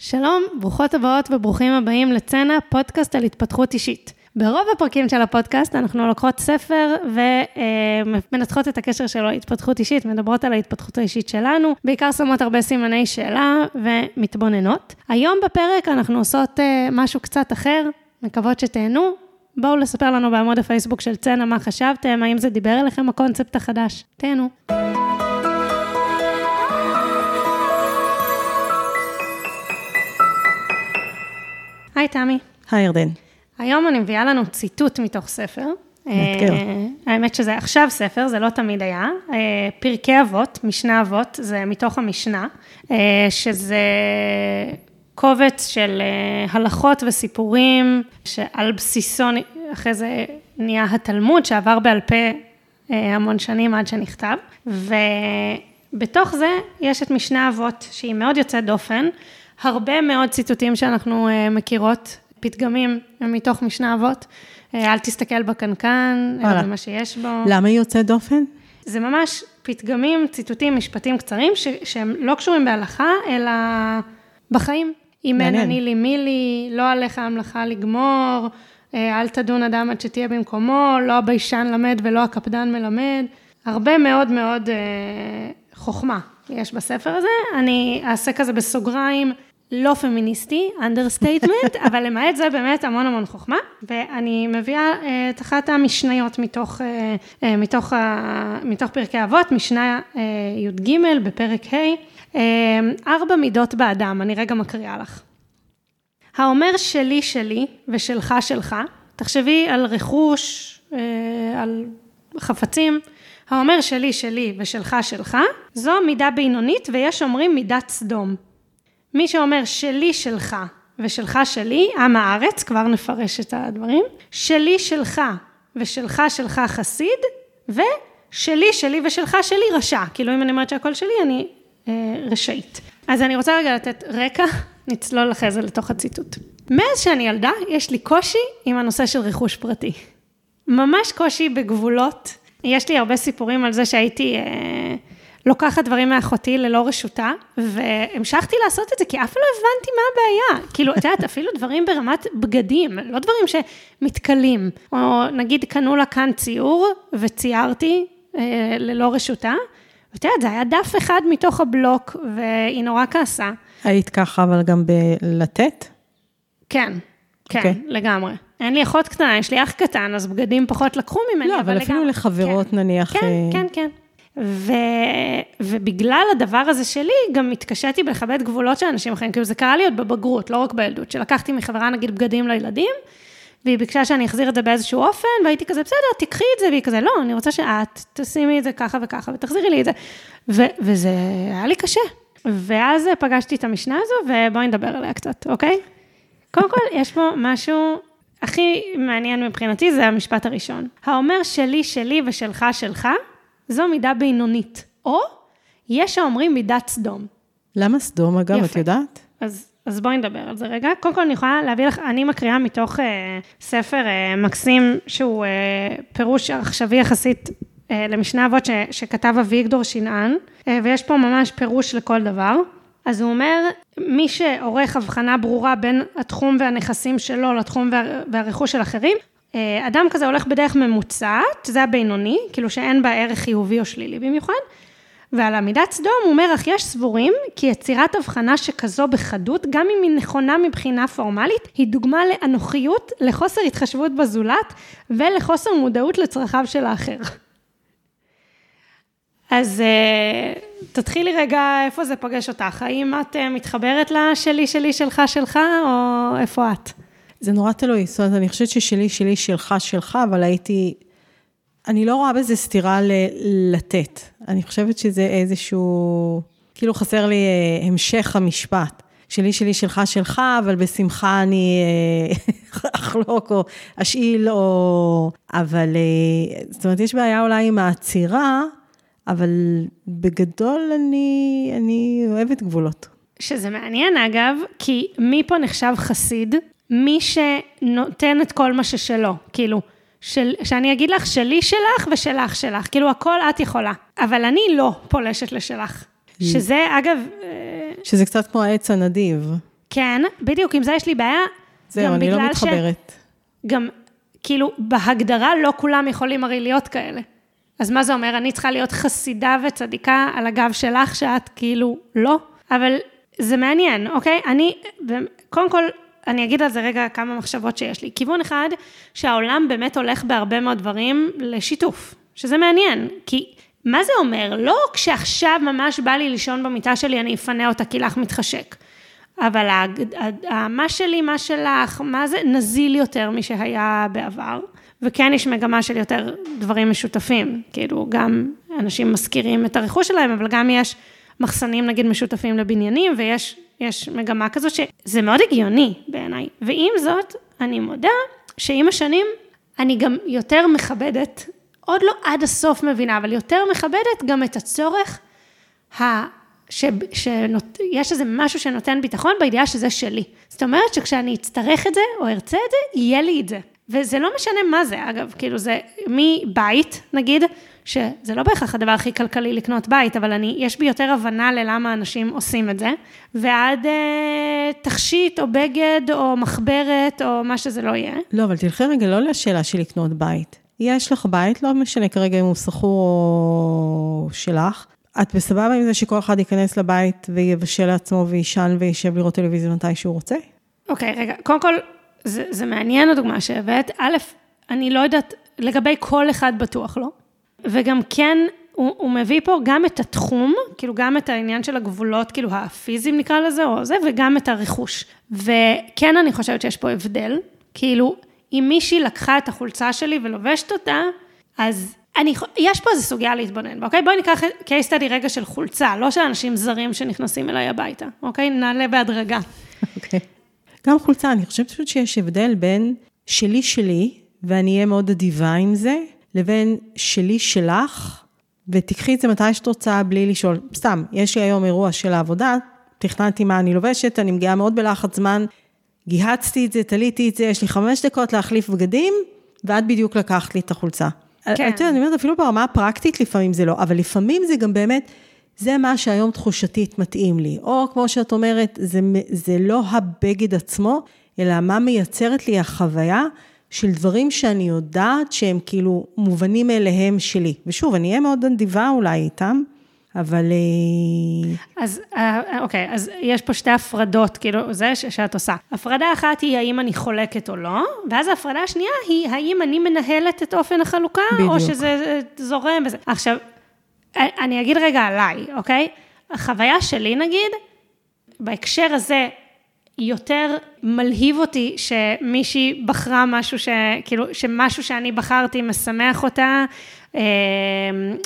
שלום, ברוכות הבאות וברוכים הבאים לצנע, פודקאסט על התפתחות אישית. ברוב הפרקים של הפודקאסט אנחנו לוקחות ספר ומנתחות את הקשר שלו להתפתחות אישית, מדברות על ההתפתחות האישית שלנו, בעיקר שמות הרבה סימני שאלה ומתבוננות. היום בפרק אנחנו עושות אה, משהו קצת אחר, מקוות שתהנו. בואו לספר לנו בעמוד הפייסבוק של צנע מה חשבתם, האם זה דיבר אליכם הקונספט החדש. תהנו. היי תמי. היי ירדן. היום אני מביאה לנו ציטוט מתוך ספר. מאתגר. אה, האמת שזה עכשיו ספר, זה לא תמיד היה. אה, פרקי אבות, משנה אבות, זה מתוך המשנה, אה, שזה קובץ של הלכות וסיפורים, שעל בסיסו אחרי זה נהיה התלמוד, שעבר בעל פה המון שנים עד שנכתב. ובתוך זה יש את משנה אבות, שהיא מאוד יוצאת דופן. הרבה מאוד ציטוטים שאנחנו מכירות פתגמים מתוך משנה אבות. אה, אל תסתכל בקנקן, אלא במה שיש בו. למה היא יוצאת דופן? זה ממש פתגמים, ציטוטים, משפטים קצרים, ש- שהם לא קשורים בהלכה, אלא בחיים. אם אין אני לי מי לי, לא עליך המלאכה לגמור, אה, אל תדון אדם עד שתהיה במקומו, לא הביישן למד ולא הקפדן מלמד. הרבה מאוד מאוד אה, חוכמה יש בספר הזה. אני אעשה כזה בסוגריים. לא פמיניסטי, understatement, אבל למעט זה באמת המון המון חוכמה, ואני מביאה אה, את אחת המשניות מתוך, אה, אה, מתוך, מתוך פרקי אבות, משנה י"ג בפרק ה', ארבע מידות באדם, אני רגע מקריאה לך. האומר שלי שלי ושלך שלך, תחשבי על רכוש, על חפצים, האומר שלי שלי ושלך שלך, זו מידה בינונית ויש אומרים מידת סדום. מי שאומר שלי שלך ושלך שלי, עם הארץ, כבר נפרש את הדברים, שלי שלך ושלך שלך חסיד, ושלי שלי ושלך שלי רשע. כאילו אם אני אומרת שהכל שלי, אני אה, רשאית. אז אני רוצה רגע לתת רקע, נצלול אחרי זה לתוך הציטוט. מאז שאני ילדה, יש לי קושי עם הנושא של רכוש פרטי. ממש קושי בגבולות. יש לי הרבה סיפורים על זה שהייתי... אה, לוקחת דברים מאחותי ללא רשותה, והמשכתי לעשות את זה, כי אף פעם לא הבנתי מה הבעיה. כאילו, את יודעת, אפילו דברים ברמת בגדים, לא דברים שמתכלים. או נגיד, קנו לה כאן ציור, וציירתי אה, ללא רשותה, ואת יודעת, זה היה דף אחד מתוך הבלוק, והיא נורא כעסה. היית ככה, אבל גם בלתת? כן, כן, okay. אוקיי. לגמרי. אין לי אחות קטנה, יש לי אח קטן, אז בגדים פחות לקחו ממני, לא, אבל, אבל אפילו לגמרי. לחברות כן. נניח... כן, אה... כן, כן. ו... ובגלל הדבר הזה שלי, גם התקשיתי בלכבד גבולות של אנשים אחרים, כאילו זה קרה לי עוד בבגרות, לא רק בילדות, שלקחתי מחברה נגיד בגדים לילדים, והיא ביקשה שאני אחזיר את זה באיזשהו אופן, והייתי כזה, בסדר, תקחי את זה, והיא כזה, לא, אני רוצה שאת תשימי את זה ככה וככה, ותחזירי לי את זה. ו... וזה היה לי קשה. ואז פגשתי את המשנה הזו, ובואי נדבר עליה קצת, אוקיי? קודם כל, יש פה משהו הכי מעניין מבחינתי, זה המשפט הראשון. האומר שלי, שלי ושלך, שלך, זו מידה בינונית. או, יש האומרים מידת סדום. למה סדום, אגב, יפה. את יודעת? אז, אז בואי נדבר על זה רגע. קודם כל, אני יכולה להביא לך, אני מקריאה מתוך אה, ספר אה, מקסים, שהוא אה, פירוש עכשווי יחסית אה, למשנה אבות ש, שכתב אביגדור שנען, אה, ויש פה ממש פירוש לכל דבר. אז הוא אומר, מי שעורך הבחנה ברורה בין התחום והנכסים שלו לתחום וה, והרכוש של אחרים, אדם כזה הולך בדרך ממוצעת, זה הבינוני, כאילו שאין בה ערך חיובי או שלילי במיוחד, ועל עמידת סדום הוא אומר, אך יש סבורים כי יצירת הבחנה שכזו בחדות, גם אם היא נכונה מבחינה פורמלית, היא דוגמה לאנוכיות, לחוסר התחשבות בזולת ולחוסר מודעות לצרכיו של האחר. אז uh, תתחילי רגע איפה זה פוגש אותך, האם את uh, מתחברת לשלי, שלי, שלך, שלך, או איפה את? זה נורא תלוי, זאת אומרת, אני חושבת ששלי, שלי, שלך, שלך, אבל הייתי... אני לא רואה בזה סתירה ל- לתת. אני חושבת שזה איזשהו... כאילו חסר לי אה, המשך המשפט. שלי, שלי, שלך, שלך, אבל בשמחה אני אה, אחלוק או אשאיל או... אבל... אה, זאת אומרת, יש בעיה אולי עם העצירה, אבל בגדול אני, אני אוהבת גבולות. שזה מעניין אגב, כי מי פה נחשב חסיד? מי שנותן את כל מה ששלו, כאילו, של, שאני אגיד לך שלי שלך ושלך שלך, כאילו הכל את יכולה, אבל אני לא פולשת לשלך. שזה אגב... שזה קצת כמו העץ הנדיב. כן, בדיוק, עם זה יש לי בעיה. זהו, אני לא מתחברת. ש... גם, כאילו, בהגדרה לא כולם יכולים הרי להיות כאלה. אז מה זה אומר? אני צריכה להיות חסידה וצדיקה על הגב שלך, שאת כאילו לא? אבל זה מעניין, אוקיי? אני, קודם כל, אני אגיד על זה רגע כמה מחשבות שיש לי. כיוון אחד, שהעולם באמת הולך בהרבה מאוד דברים לשיתוף, שזה מעניין, כי מה זה אומר? לא כשעכשיו ממש בא לי לישון במיטה שלי, אני אפנה אותה כי לך מתחשק. אבל מה שלי, מה שלך, מה זה נזיל יותר משהיה בעבר. וכן יש מגמה של יותר דברים משותפים, כאילו גם אנשים משכירים את הרכוש שלהם, אבל גם יש מחסנים נגיד משותפים לבניינים, ויש יש מגמה כזאת שזה מאוד הגיוני בעיניי. ועם זאת, אני מודה שעם השנים אני גם יותר מכבדת, עוד לא עד הסוף מבינה, אבל יותר מכבדת גם את הצורך ה... ש, שיש איזה משהו שנותן ביטחון בידיעה שזה שלי. זאת אומרת שכשאני אצטרך את זה, או ארצה את זה, יהיה לי את זה. וזה לא משנה מה זה, אגב, כאילו זה מבית, נגיד, שזה לא בהכרח הדבר הכי כלכלי לקנות בית, אבל אני, יש בי יותר הבנה ללמה אנשים עושים את זה, ועד אה, תכשיט, או בגד, או מחברת, או מה שזה לא יהיה. לא, אבל תלכי רגע לא לשאלה של לקנות בית. יש לך בית, לא משנה כרגע אם הוא שכור או שלך, את בסבבה עם זה שכל אחד ייכנס לבית ויבשל לעצמו ויישן וישב לראות טלוויזיה מתי שהוא רוצה? אוקיי, okay, רגע, קודם כל, זה, זה מעניין הדוגמה שהבאת. א', אני לא יודעת, לגבי כל אחד בטוח לא. וגם כן, הוא, הוא מביא פה גם את התחום, כאילו גם את העניין של הגבולות, כאילו הפיזיים נקרא לזה, או זה, וגם את הרכוש. וכן, אני חושבת שיש פה הבדל. כאילו, אם מישהי לקחה את החולצה שלי ולובשת אותה, אז אני, יש פה איזו סוגיה להתבונן, אוקיי? בואי ניקח case study רגע של חולצה, לא של אנשים זרים שנכנסים אליי הביתה, אוקיי? נעלה בהדרגה. אוקיי. גם חולצה, אני חושבת שיש הבדל בין שלי שלי, ואני אהיה מאוד אדיבה עם זה, לבין שלי שלך, ותיקחי את זה מתי שאת רוצה בלי לשאול. סתם, יש לי היום אירוע של העבודה, תכננתי מה אני לובשת, אני מגיעה מאוד בלחץ זמן, גיהצתי את זה, תליתי את זה, יש לי חמש דקות להחליף בגדים, ואת בדיוק לקחת לי את החולצה. כן. את יודעת, אני אומרת, אפילו ברמה הפרקטית לפעמים זה לא, אבל לפעמים זה גם באמת, זה מה שהיום תחושתית מתאים לי. או כמו שאת אומרת, זה, זה לא הבגד עצמו, אלא מה מייצרת לי החוויה של דברים שאני יודעת שהם כאילו מובנים מאליהם שלי. ושוב, אני אהיה מאוד נדיבה אולי איתם, אבל... אה, אז אה, אוקיי, אז יש פה שתי הפרדות, כאילו, זה שאת עושה. הפרדה אחת היא האם אני חולקת או לא, ואז ההפרדה השנייה היא האם אני מנהלת את אופן החלוקה, בדיוק. או שזה זורם וזה. עכשיו, אני אגיד רגע עליי, אוקיי? החוויה שלי נגיד, בהקשר הזה, יותר מלהיב אותי שמישהי בחרה משהו ש... כאילו, שמשהו שאני בחרתי משמח אותה, אה,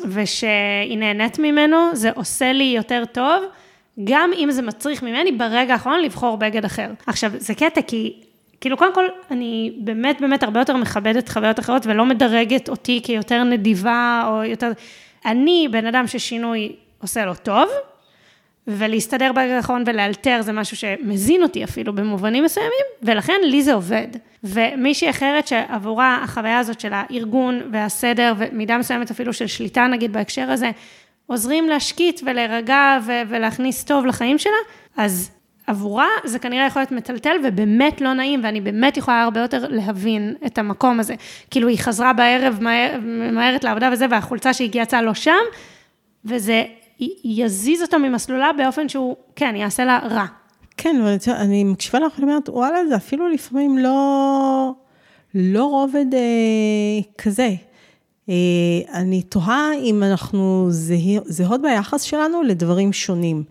ושהיא נהנית ממנו, זה עושה לי יותר טוב, גם אם זה מצריך ממני ברגע האחרון לבחור בגד אחר. עכשיו, זה קטע כי... כאילו, קודם כל, אני באמת באמת הרבה יותר מכבדת חוויות אחרות ולא מדרגת אותי כיותר נדיבה או יותר... אני בן אדם ששינוי עושה לו טוב, ולהסתדר ברגע האחרון ולאלתר זה משהו שמזין אותי אפילו במובנים מסוימים, ולכן לי זה עובד. ומישהי אחרת שעבורה החוויה הזאת של הארגון והסדר, ומידה מסוימת אפילו של שליטה נגיד בהקשר הזה, עוזרים להשקיט ולהירגע ולהכניס טוב לחיים שלה, אז עבורה זה כנראה יכול להיות מטלטל ובאמת לא נעים, ואני באמת יכולה הרבה יותר להבין את המקום הזה. כאילו, היא חזרה בערב ממהרת לעבודה וזה, והחולצה שהגיעה יצאה לא שם, וזה יזיז אותה ממסלולה באופן שהוא, כן, יעשה לה רע. כן, אבל אני מקשיבה לך, אני אומרת, וואלה, זה אפילו לפעמים לא, לא רובד אה, כזה. אה, אני תוהה אם אנחנו זהות ביחס שלנו לדברים שונים.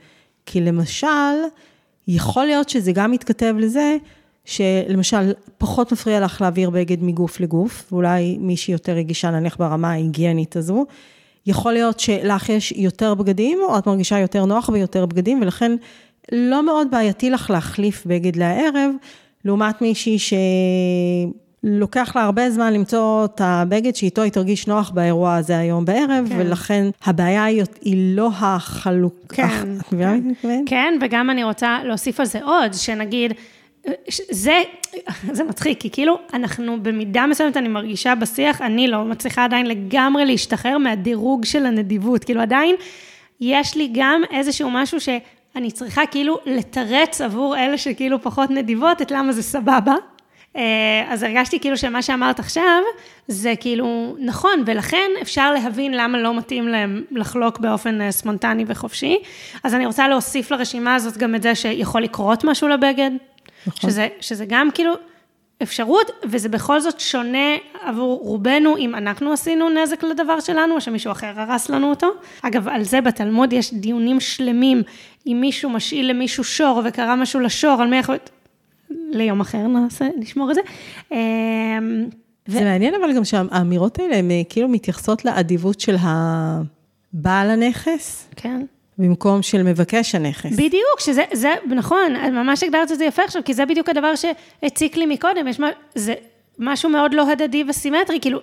כי למשל, יכול להיות שזה גם מתכתב לזה, שלמשל, פחות מפריע לך להעביר בגד מגוף לגוף, ואולי מישהי יותר רגישה נניח ברמה ההיגיינית הזו. יכול להיות שלך יש יותר בגדים, או את מרגישה יותר נוח ויותר בגדים, ולכן לא מאוד בעייתי לך להחליף בגד לערב, לעומת מישהי שלוקח לה הרבה זמן למצוא את הבגד שאיתו היא תרגיש נוח באירוע הזה היום בערב, כן. ולכן הבעיה היא, היא לא החלוקה. כן, כן. כן, וגם אני רוצה להוסיף על זה עוד, שנגיד, זה, זה מצחיק, כי כאילו אנחנו במידה מסוימת, אני מרגישה בשיח, אני לא מצליחה עדיין לגמרי להשתחרר מהדירוג של הנדיבות, כאילו עדיין יש לי גם איזשהו משהו ש... אני צריכה כאילו לתרץ עבור אלה שכאילו פחות נדיבות, את למה זה סבבה. אה, אז הרגשתי כאילו שמה שאמרת עכשיו, זה כאילו נכון, ולכן אפשר להבין למה לא מתאים להם לחלוק באופן אה, ספונטני וחופשי. אז אני רוצה להוסיף לרשימה הזאת גם את זה שיכול לקרות משהו לבגד, נכון. שזה, שזה גם כאילו אפשרות, וזה בכל זאת שונה עבור רובנו אם אנחנו עשינו נזק לדבר שלנו, או שמישהו אחר הרס לנו אותו. אגב, על זה בתלמוד יש דיונים שלמים, אם מישהו משאיל למישהו שור וקרה משהו לשור, על מי יכול... ליום אחר נעשה, נשמור את זה. אמ, זה ו... מעניין אבל גם שהאמירות האלה, הן אה, כאילו מתייחסות לאדיבות של הבעל הנכס. כן. במקום של מבקש הנכס. בדיוק, שזה, זה, נכון, ממש הגדרת את זה יפה עכשיו, כי זה בדיוק הדבר שהציק לי מקודם, יש מה, זה משהו מאוד לא הדדי וסימטרי, כאילו,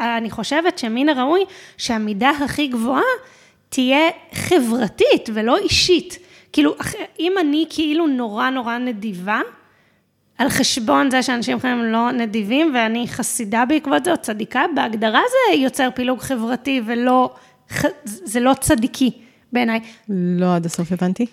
אני חושבת שמן הראוי שהמידה הכי גבוהה תהיה חברתית ולא אישית. כאילו, אם אני כאילו נורא נורא נדיבה, על חשבון זה שאנשים אחרים לא נדיבים, ואני חסידה בעקבות זה, או צדיקה, בהגדרה זה יוצר פילוג חברתי ולא, זה לא צדיקי בעיניי. לא עד הסוף הבנתי.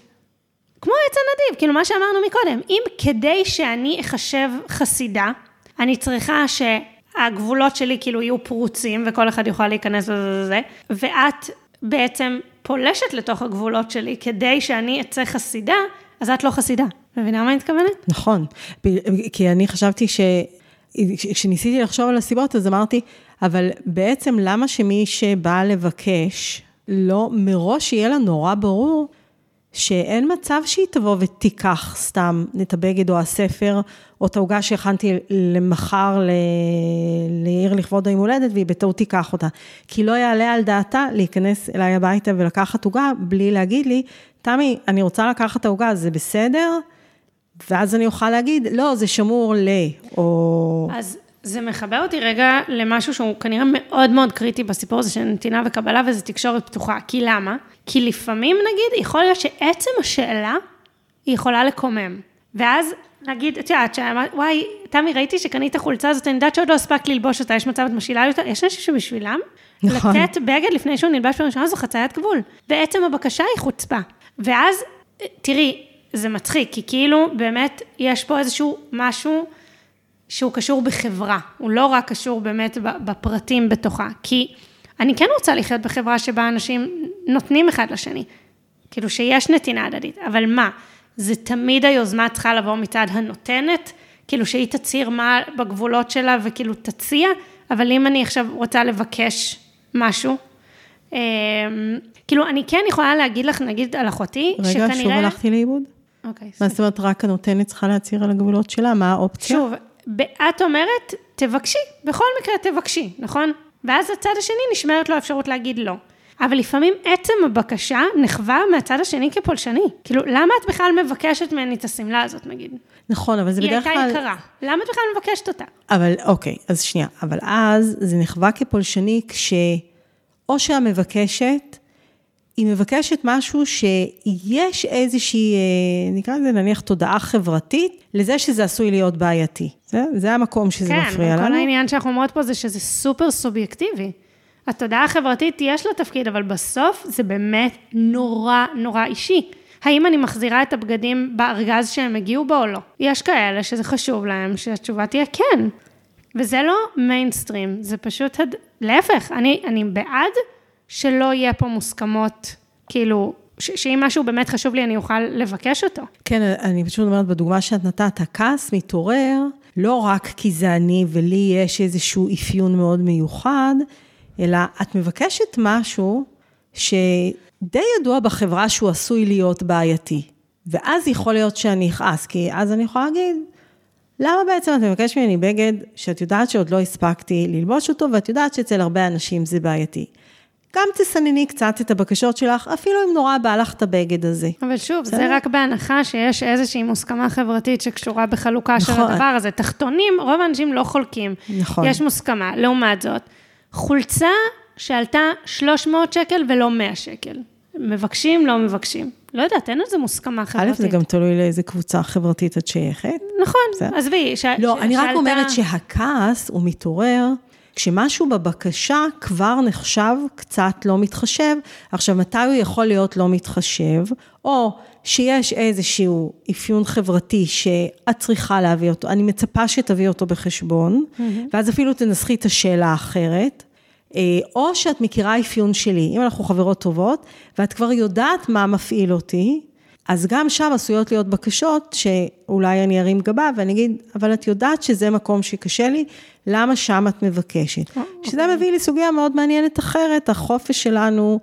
כמו עץ הנדיב, כאילו מה שאמרנו מקודם, אם כדי שאני אחשב חסידה, אני צריכה שהגבולות שלי כאילו יהיו פרוצים, וכל אחד יוכל להיכנס לזה, ואת בעצם פולשת לתוך הגבולות שלי כדי שאני אצא חסידה, אז את לא חסידה. מבינה מה אני מתכוונת? נכון, כי אני חשבתי ש... כשניסיתי לחשוב על הסיבות, אז אמרתי, אבל בעצם למה שמי שבא לבקש, לא, מראש יהיה לה נורא ברור שאין מצב שהיא תבוא ותיקח סתם את הבגד או הספר, או את העוגה שהכנתי למחר לעיר לכבוד היום הולדת, והיא בטעות תיקח אותה. כי לא יעלה על דעתה להיכנס אליי הביתה ולקחת עוגה, בלי להגיד לי, תמי, אני רוצה לקחת את העוגה, זה בסדר? ואז אני אוכל להגיד, לא, זה שמור ל... או... אז זה מחבר אותי רגע למשהו שהוא כנראה מאוד מאוד קריטי בסיפור הזה של נתינה וקבלה, וזה תקשורת פתוחה. כי למה? כי לפעמים, נגיד, יכול להיות שעצם השאלה, היא יכולה לקומם. ואז נגיד, את יודעת, וואי, תמי, ראיתי שקנית חולצה הזאת, אני יודעת שעוד לא הספקת ללבוש אותה, יש מצב את משאילה לי אותה, יש אנשים שבשבילם, נכון. לתת בגד לפני שהוא נלבש בראשונה זו חציית גבול. בעצם הבקשה היא חוצפה. ואז, תראי, זה מצחיק, כי כאילו באמת יש פה איזשהו משהו שהוא קשור בחברה, הוא לא רק קשור באמת בפרטים בתוכה, כי אני כן רוצה לחיות בחברה שבה אנשים נותנים אחד לשני, כאילו שיש נתינה הדדית, אבל מה, זה תמיד היוזמה צריכה לבוא מצד הנותנת, כאילו שהיא תצהיר מה בגבולות שלה וכאילו תציע, אבל אם אני עכשיו רוצה לבקש משהו, אמ, כאילו אני כן יכולה להגיד לך, נגיד על אחותי, רגע, שכנראה... רגע, שוב הלכתי לאיבוד? אוקיי. מה זאת אומרת, רק הנותנת צריכה להצהיר על הגבולות שלה? מה האופציה? שוב, את אומרת, תבקשי, בכל מקרה תבקשי, נכון? ואז הצד השני נשמרת לו האפשרות להגיד לא. אבל לפעמים עצם הבקשה נחווה מהצד השני כפולשני. כאילו, למה את בכלל מבקשת ממני את השמלה הזאת, נגיד? נכון, אבל זה בדרך כלל... היא הייתה יקרה. למה את בכלל מבקשת אותה? אבל, אוקיי, אז שנייה. אבל אז זה נחווה כפולשני כש... או שהמבקשת היא מבקשת משהו שיש איזושהי, אה, נקרא לזה נניח תודעה חברתית, לזה שזה עשוי להיות בעייתי. זה, זה המקום שזה כן, מפריע לנו. כן, כל העניין שאנחנו אומרות פה זה שזה סופר סובייקטיבי. התודעה החברתית יש לה תפקיד, אבל בסוף זה באמת נורא נורא אישי. האם אני מחזירה את הבגדים בארגז שהם הגיעו בו או לא? יש כאלה שזה חשוב להם, שהתשובה תהיה כן. וזה לא מיינסטרים, זה פשוט, הד... להפך, אני, אני בעד שלא יהיה פה מוסכמות, כאילו, שאם משהו באמת חשוב לי, אני אוכל לבקש אותו. כן, אני פשוט אומרת, בדוגמה שאת נתת, הכעס מתעורר לא רק כי זה אני ולי יש איזשהו אפיון מאוד מיוחד, אלא את מבקשת משהו שדי ידוע בחברה שהוא עשוי להיות בעייתי. ואז יכול להיות שאני אכעס, כי אז אני יכולה להגיד, למה בעצם את מבקשת ממני בגד שאת יודעת שעוד לא הספקתי ללבוש אותו, ואת יודעת שאצל הרבה אנשים זה בעייתי. גם תסנני קצת את הבקשות שלך, אפילו אם נורא בא לך את הבגד הזה. אבל שוב, זה, זה רק בהנחה שיש איזושהי מוסכמה חברתית שקשורה בחלוקה נכון. של הדבר הזה. תחתונים, רוב האנשים לא חולקים. נכון. יש מוסכמה. לעומת זאת, חולצה שעלתה 300 שקל ולא 100 שקל. מבקשים, לא מבקשים. לא יודעת, אין על זה מוסכמה חברתית. א', זה גם תלוי לאיזה קבוצה חברתית את שייכת. נכון, עזבי. לא, אני רק אומרת שהכעס הוא מתעורר כשמשהו בבקשה כבר נחשב קצת לא מתחשב, עכשיו מתי הוא יכול להיות לא מתחשב, או שיש איזשהו אפיון חברתי שאת צריכה להביא אותו, אני מצפה שתביא אותו בחשבון, mm-hmm. ואז אפילו תנסחי את השאלה האחרת. אה, או שאת מכירה אפיון שלי, אם אנחנו חברות טובות, ואת כבר יודעת מה מפעיל אותי, אז גם שם עשויות להיות בקשות שאולי אני ארים גבה ואני אגיד, אבל את יודעת שזה מקום שקשה לי, למה שם את מבקשת? שזה מביא לי סוגיה מאוד מעניינת אחרת, החופש שלנו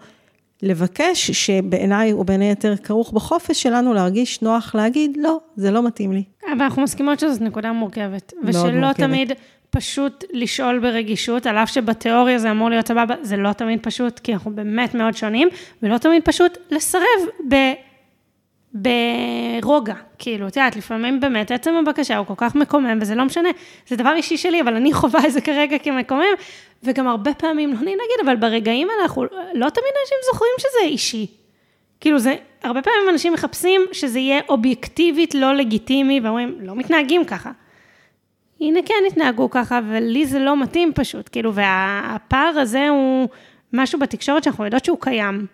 לבקש, שבעיניי הוא בין היתר כרוך בחופש שלנו להרגיש נוח להגיד, לא, זה לא מתאים לי. אבל אנחנו מסכימות שזאת נקודה מורכבת. ושלא. תמיד פשוט לשאול ברגישות, על אף שבתיאוריה זה אמור להיות סבבה, זה לא תמיד פשוט, כי אנחנו באמת מאוד שונים, ולא תמיד פשוט לסרב ב... ברוגע, כאילו, את יודעת, לפעמים באמת עצם הבקשה הוא כל כך מקומם, וזה לא משנה, זה דבר אישי שלי, אבל אני חווה את זה כרגע כמקומם, וגם הרבה פעמים, לא נגיד, אבל ברגעים האלה אנחנו, לא תמיד אנשים זוכרים שזה אישי. כאילו זה, הרבה פעמים אנשים מחפשים שזה יהיה אובייקטיבית לא לגיטימי, ואומרים, לא מתנהגים ככה. הנה כן התנהגו ככה, ולי זה לא מתאים פשוט, כאילו, והפער הזה הוא משהו בתקשורת שאנחנו יודעות שהוא קיים.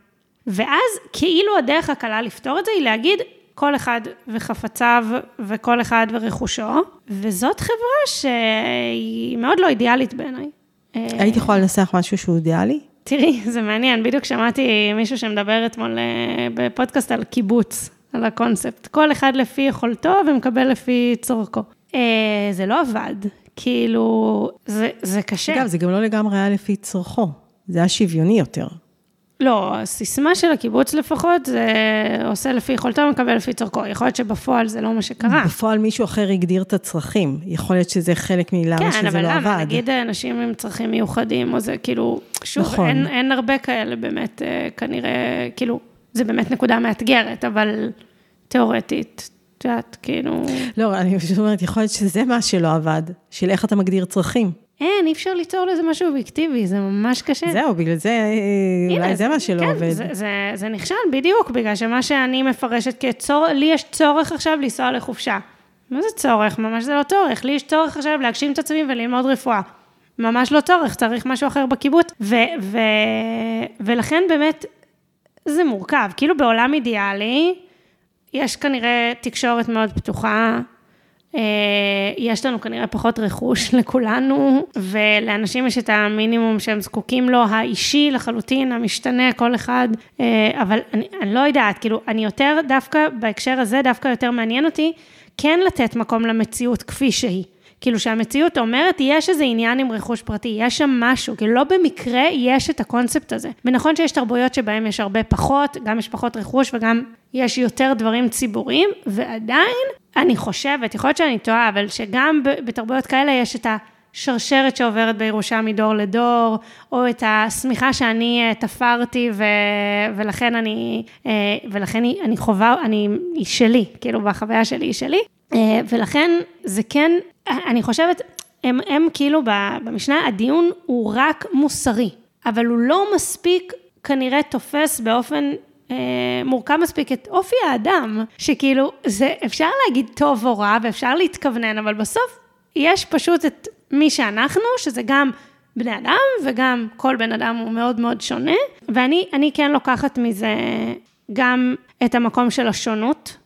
ואז כאילו הדרך הקלה לפתור את זה היא להגיד, כל אחד וחפציו וכל אחד ורכושו, וזאת חברה שהיא מאוד לא אידיאלית בעיניי. היית יכולה לנסח משהו שהוא אידיאלי? תראי, זה מעניין, בדיוק שמעתי מישהו שמדבר אתמול אה, בפודקאסט על קיבוץ, על הקונספט. כל אחד לפי יכולתו ומקבל לפי צורכו. אה, זה לא עבד, כאילו, זה, זה קשה. אגב, זה גם לא לגמרי היה לפי צורכו, זה היה שוויוני יותר. לא, הסיסמה של הקיבוץ לפחות, זה עושה לפי יכולתו ומקבל לפי צורכו. יכול להיות שבפועל זה לא מה שקרה. בפועל מישהו אחר הגדיר את הצרכים. יכול להיות שזה חלק מלמה כן, שזה לא עבד. כן, אבל למה? נגיד אנשים עם צרכים מיוחדים, או זה כאילו, שוב, נכון. אין, אין הרבה כאלה באמת, אה, כנראה, כאילו, זה באמת נקודה מאתגרת, אבל תיאורטית, את יודעת, כאילו... לא, אני פשוט אומרת, יכול להיות שזה מה שלא עבד, של איך אתה מגדיר צרכים. אין, אי אפשר ליצור לזה משהו אובייקטיבי, זה ממש קשה. זהו, בגלל זה, אה, אולי זה מה שלא כן, עובד. זה, זה, זה נכשל בדיוק, בגלל שמה שאני מפרשת כצורך, לי יש צורך עכשיו לנסוע לחופשה. מה זה צורך? ממש זה לא צורך. לי יש צורך עכשיו להגשים את עצמי וללמוד רפואה. ממש לא צורך, צריך משהו אחר בקיבוץ. ו, ו, ולכן באמת, זה מורכב. כאילו בעולם אידיאלי, יש כנראה תקשורת מאוד פתוחה, יש לנו כנראה פחות רכוש לכולנו, ולאנשים יש את המינימום שהם זקוקים לו, האישי לחלוטין, המשתנה, כל אחד, אה, אבל אני, אני לא יודעת, כאילו, אני יותר דווקא, בהקשר הזה, דווקא יותר מעניין אותי, כן לתת מקום למציאות כפי שהיא. כאילו שהמציאות אומרת, יש איזה עניין עם רכוש פרטי, יש שם משהו, כאילו לא במקרה יש את הקונספט הזה. ונכון שיש תרבויות שבהן יש הרבה פחות, גם יש פחות רכוש וגם יש יותר דברים ציבוריים, ועדיין, אני חושבת, יכול להיות שאני טועה, אבל שגם בתרבויות כאלה יש את ה... שרשרת שעוברת בירושה מדור לדור, או את השמיכה שאני אה, תפרתי ו... ולכן אני, אה, ולכן אני חווה, אני, היא שלי, כאילו בחוויה שלי היא שלי, אה, ולכן זה כן, אני חושבת, הם, הם כאילו במשנה, הדיון הוא רק מוסרי, אבל הוא לא מספיק כנראה תופס באופן אה, מורכב מספיק את אופי האדם, שכאילו, זה אפשר להגיד טוב או רע ואפשר להתכוונן, אבל בסוף יש פשוט את מי שאנחנו, שזה גם בני אדם וגם כל בן אדם הוא מאוד מאוד שונה, ואני כן לוקחת מזה גם את המקום של השונות,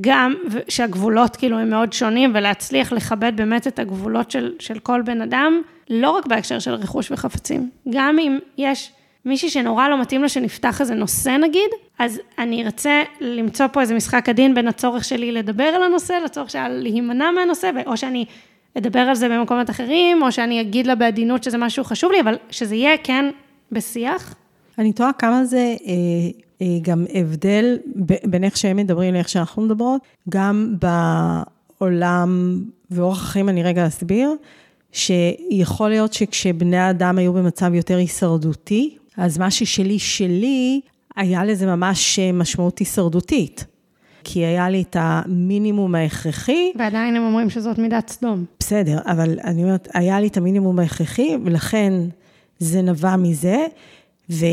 גם שהגבולות כאילו הם מאוד שונים, ולהצליח לכבד באמת את הגבולות של, של כל בן אדם, לא רק בהקשר של רכוש וחפצים, גם אם יש מישהי שנורא לא מתאים לה שנפתח איזה נושא נגיד, אז אני ארצה למצוא פה איזה משחק עדין בין הצורך שלי לדבר על הנושא, לצורך שלה להימנע מהנושא, או שאני אדבר על זה במקומות אחרים, או שאני אגיד לה בעדינות שזה משהו חשוב לי, אבל שזה יהיה כן בשיח. אני תוהה כמה זה אה, גם הבדל בין איך שהם מדברים לאיך שאנחנו מדברות, גם בעולם ואורח החיים, אני רגע אסביר, שיכול להיות שכשבני אדם היו במצב יותר הישרדותי, אז מה ששלי שלי, היה לזה ממש משמעות הישרדותית. כי היה לי את המינימום ההכרחי. ועדיין הם אומרים שזאת מידת סדום. בסדר, אבל אני אומרת, היה לי את המינימום ההכרחי, ולכן זה נבע מזה. ו...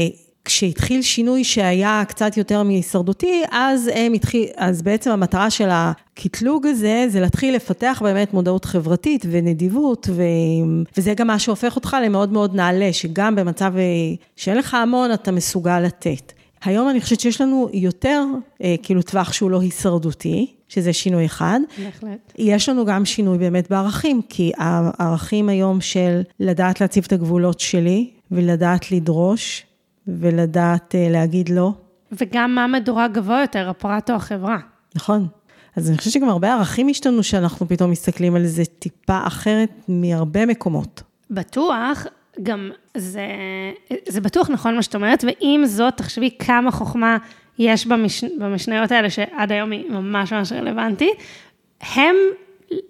כשהתחיל שינוי שהיה קצת יותר מהישרדותי, אז הם התחיל, אז בעצם המטרה של הקטלוג הזה, זה להתחיל לפתח באמת מודעות חברתית ונדיבות, ו... וזה גם מה שהופך אותך למאוד מאוד נעלה, שגם במצב שאין לך המון, אתה מסוגל לתת. היום אני חושבת שיש לנו יותר, אה, כאילו, טווח שהוא לא הישרדותי, שזה שינוי אחד. בהחלט. יש לנו גם שינוי באמת בערכים, כי הערכים היום של לדעת להציב את הגבולות שלי, ולדעת לדרוש, ולדעת uh, להגיד לא. וגם מה מדורג גבוה יותר, הפרט או החברה. נכון. אז אני חושבת שגם הרבה ערכים השתנו, שאנחנו פתאום מסתכלים על זה טיפה אחרת מהרבה מקומות. בטוח, גם זה, זה בטוח נכון מה שאת אומרת, ועם זאת, תחשבי כמה חוכמה יש במש, במשניות האלה, שעד היום היא ממש ממש רלוונטית. הם,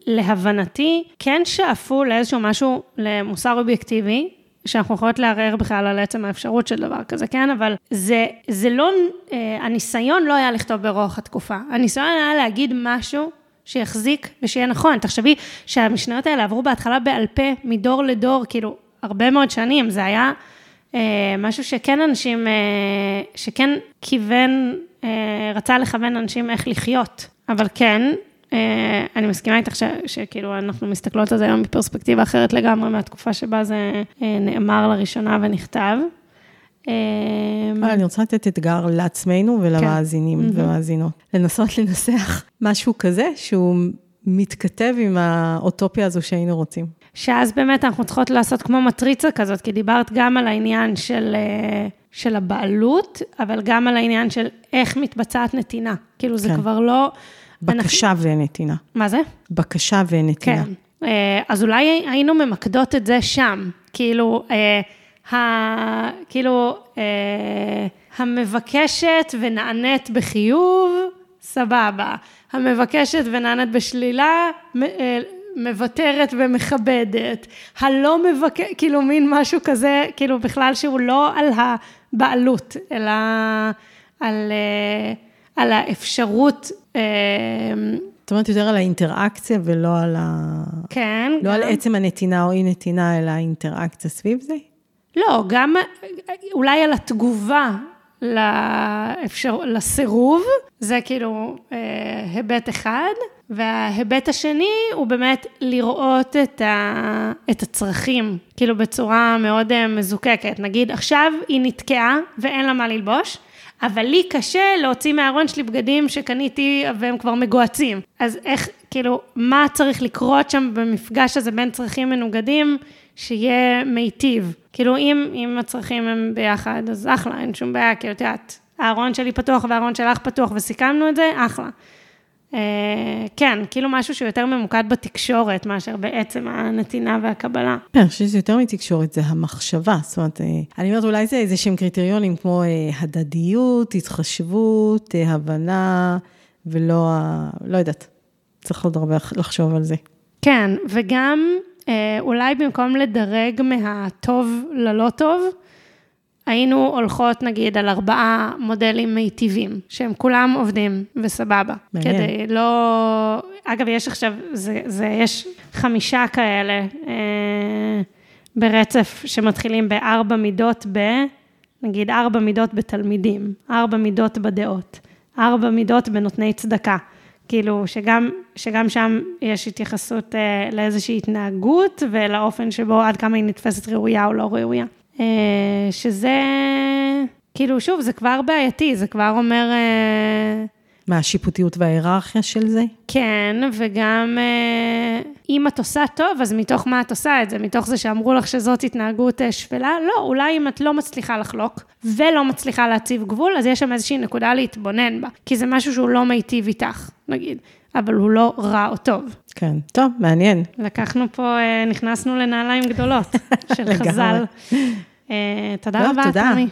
להבנתי, כן שאפו לאיזשהו משהו, למוסר אובייקטיבי, שאנחנו יכולות לערער בכלל על עצם האפשרות של דבר כזה, כן? אבל זה, זה לא, אה, הניסיון לא היה לכתוב ברוח התקופה. הניסיון היה להגיד משהו שיחזיק ושיהיה נכון. תחשבי שהמשניות האלה עברו בהתחלה בעל פה, מדור לדור, כאילו, הרבה מאוד שנים. זה היה אה, משהו שכן אנשים, אה, שכן כיוון, אה, רצה לכוון אנשים איך לחיות. אבל כן, אני מסכימה איתך ש, שכאילו אנחנו מסתכלות על זה היום בפרספקטיבה אחרת לגמרי מהתקופה שבה זה אה, נאמר לראשונה ונכתב. אה, אני רוצה לתת אתגר לעצמנו ולמאזינים כן. ומאזינות. לנסות לנסח משהו כזה שהוא מתכתב עם האוטופיה הזו שהיינו רוצים. שאז באמת אנחנו צריכות לעשות כמו מטריצה כזאת, כי דיברת גם על העניין של, של הבעלות, אבל גם על העניין של איך מתבצעת נתינה. כאילו זה כן. כבר לא... בקשה אנחנו... ונתינה. מה זה? בקשה ונתינה. כן. אה, אז אולי היינו ממקדות את זה שם. כאילו, ה... כאילו, אה, המבקשת ונענית בחיוב, סבבה. המבקשת ונענית בשלילה, אה, מוותרת ומכבדת. הלא מבקש, כאילו מין משהו כזה, כאילו בכלל שהוא לא על הבעלות, אלא על, על האפשרות אמ, זאת אומרת, יותר על האינטראקציה ולא על ה... כן. לא גם... על עצם הנתינה או אי נתינה, אלא האינטראקציה סביב זה? לא, גם אולי על התגובה לאפשר, לסירוב, זה כאילו אה, היבט אחד, וההיבט השני הוא באמת לראות את, ה, את הצרכים, כאילו בצורה מאוד אה, מזוקקת. נגיד, עכשיו היא נתקעה ואין לה מה ללבוש, אבל לי קשה להוציא מהארון שלי בגדים שקניתי והם כבר מגוהצים. אז איך, כאילו, מה צריך לקרות שם במפגש הזה בין צרכים מנוגדים, שיהיה מיטיב? כאילו, אם, אם הצרכים הם ביחד, אז אחלה, אין שום בעיה, כי את יודעת, הארון שלי פתוח והארון שלך פתוח וסיכמנו את זה, אחלה. אה, כן, כאילו משהו שהוא יותר ממוקד בתקשורת, מאשר בעצם הנתינה והקבלה. כן, אני חושבת שזה יותר מתקשורת, זה המחשבה. זאת אומרת, אה, אני אומרת, אולי זה איזה שהם קריטריונים כמו אה, הדדיות, התחשבות, הבנה, ולא, לא יודעת, צריך עוד הרבה לחשוב על זה. כן, וגם אולי במקום לדרג מהטוב ללא טוב, היינו הולכות נגיד על ארבעה מודלים מיטיבים, שהם כולם עובדים וסבבה. מעניין. כדי לא... אגב, יש עכשיו, זה, זה, יש חמישה כאלה אה, ברצף שמתחילים בארבע מידות ב... נגיד ארבע מידות בתלמידים, ארבע מידות בדעות, ארבע מידות בנותני צדקה. כאילו, שגם, שגם שם יש התייחסות אה, לאיזושהי התנהגות ולאופן שבו עד כמה היא נתפסת ראויה או לא ראויה. אה, שזה, כאילו, שוב, זה כבר בעייתי, זה כבר אומר... אה, מה, השיפוטיות וההיררכיה של זה? כן, וגם אה, אם את עושה טוב, אז מתוך מה את עושה את זה? מתוך זה שאמרו לך שזאת התנהגות שפלה? לא, אולי אם את לא מצליחה לחלוק ולא מצליחה להציב גבול, אז יש שם איזושהי נקודה להתבונן בה, כי זה משהו שהוא לא מיטיב איתך, נגיד. אבל הוא לא רע או טוב. כן, טוב, מעניין. לקחנו פה, נכנסנו לנעליים גדולות של חז"ל. אה, תודה רבה, תמי.